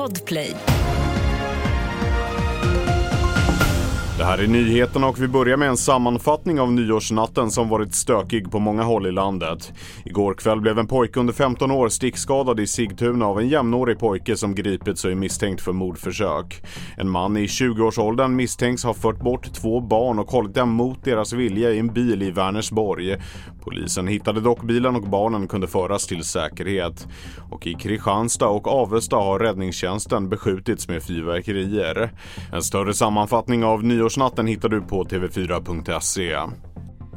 Podplay. Här är nyheterna och vi börjar med en sammanfattning av nyårsnatten som varit stökig på många håll i landet. Igår kväll blev en pojke under 15 år stickskadad i Sigtuna av en jämnårig pojke som gripits och är misstänkt för mordförsök. En man i 20-årsåldern misstänks ha fört bort två barn och hållit dem mot deras vilja i en bil i Vänersborg. Polisen hittade dock bilen och barnen kunde föras till säkerhet. Och i Kristianstad och Avesta har räddningstjänsten beskjutits med fyrverkerier. En större sammanfattning av nyårsnatten hittar du på tv4.se.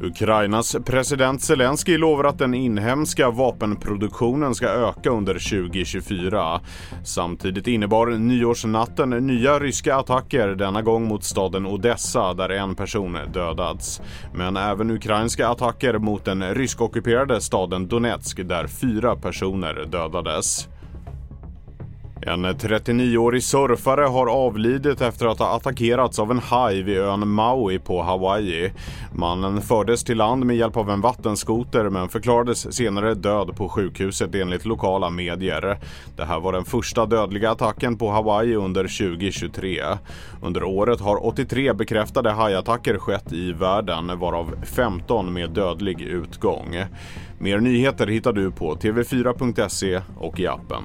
Ukrainas president Zelensky lovar att den inhemska vapenproduktionen ska öka under 2024. Samtidigt innebar nyårsnatten nya ryska attacker, denna gång mot staden Odessa där en person dödats. Men även ukrainska attacker mot den ryskockuperade staden Donetsk där fyra personer dödades. En 39-årig surfare har avlidit efter att ha attackerats av en haj vid ön Maui på Hawaii. Mannen fördes till land med hjälp av en vattenskoter men förklarades senare död på sjukhuset enligt lokala medier. Det här var den första dödliga attacken på Hawaii under 2023. Under året har 83 bekräftade hajattacker skett i världen varav 15 med dödlig utgång. Mer nyheter hittar du på tv4.se och i appen.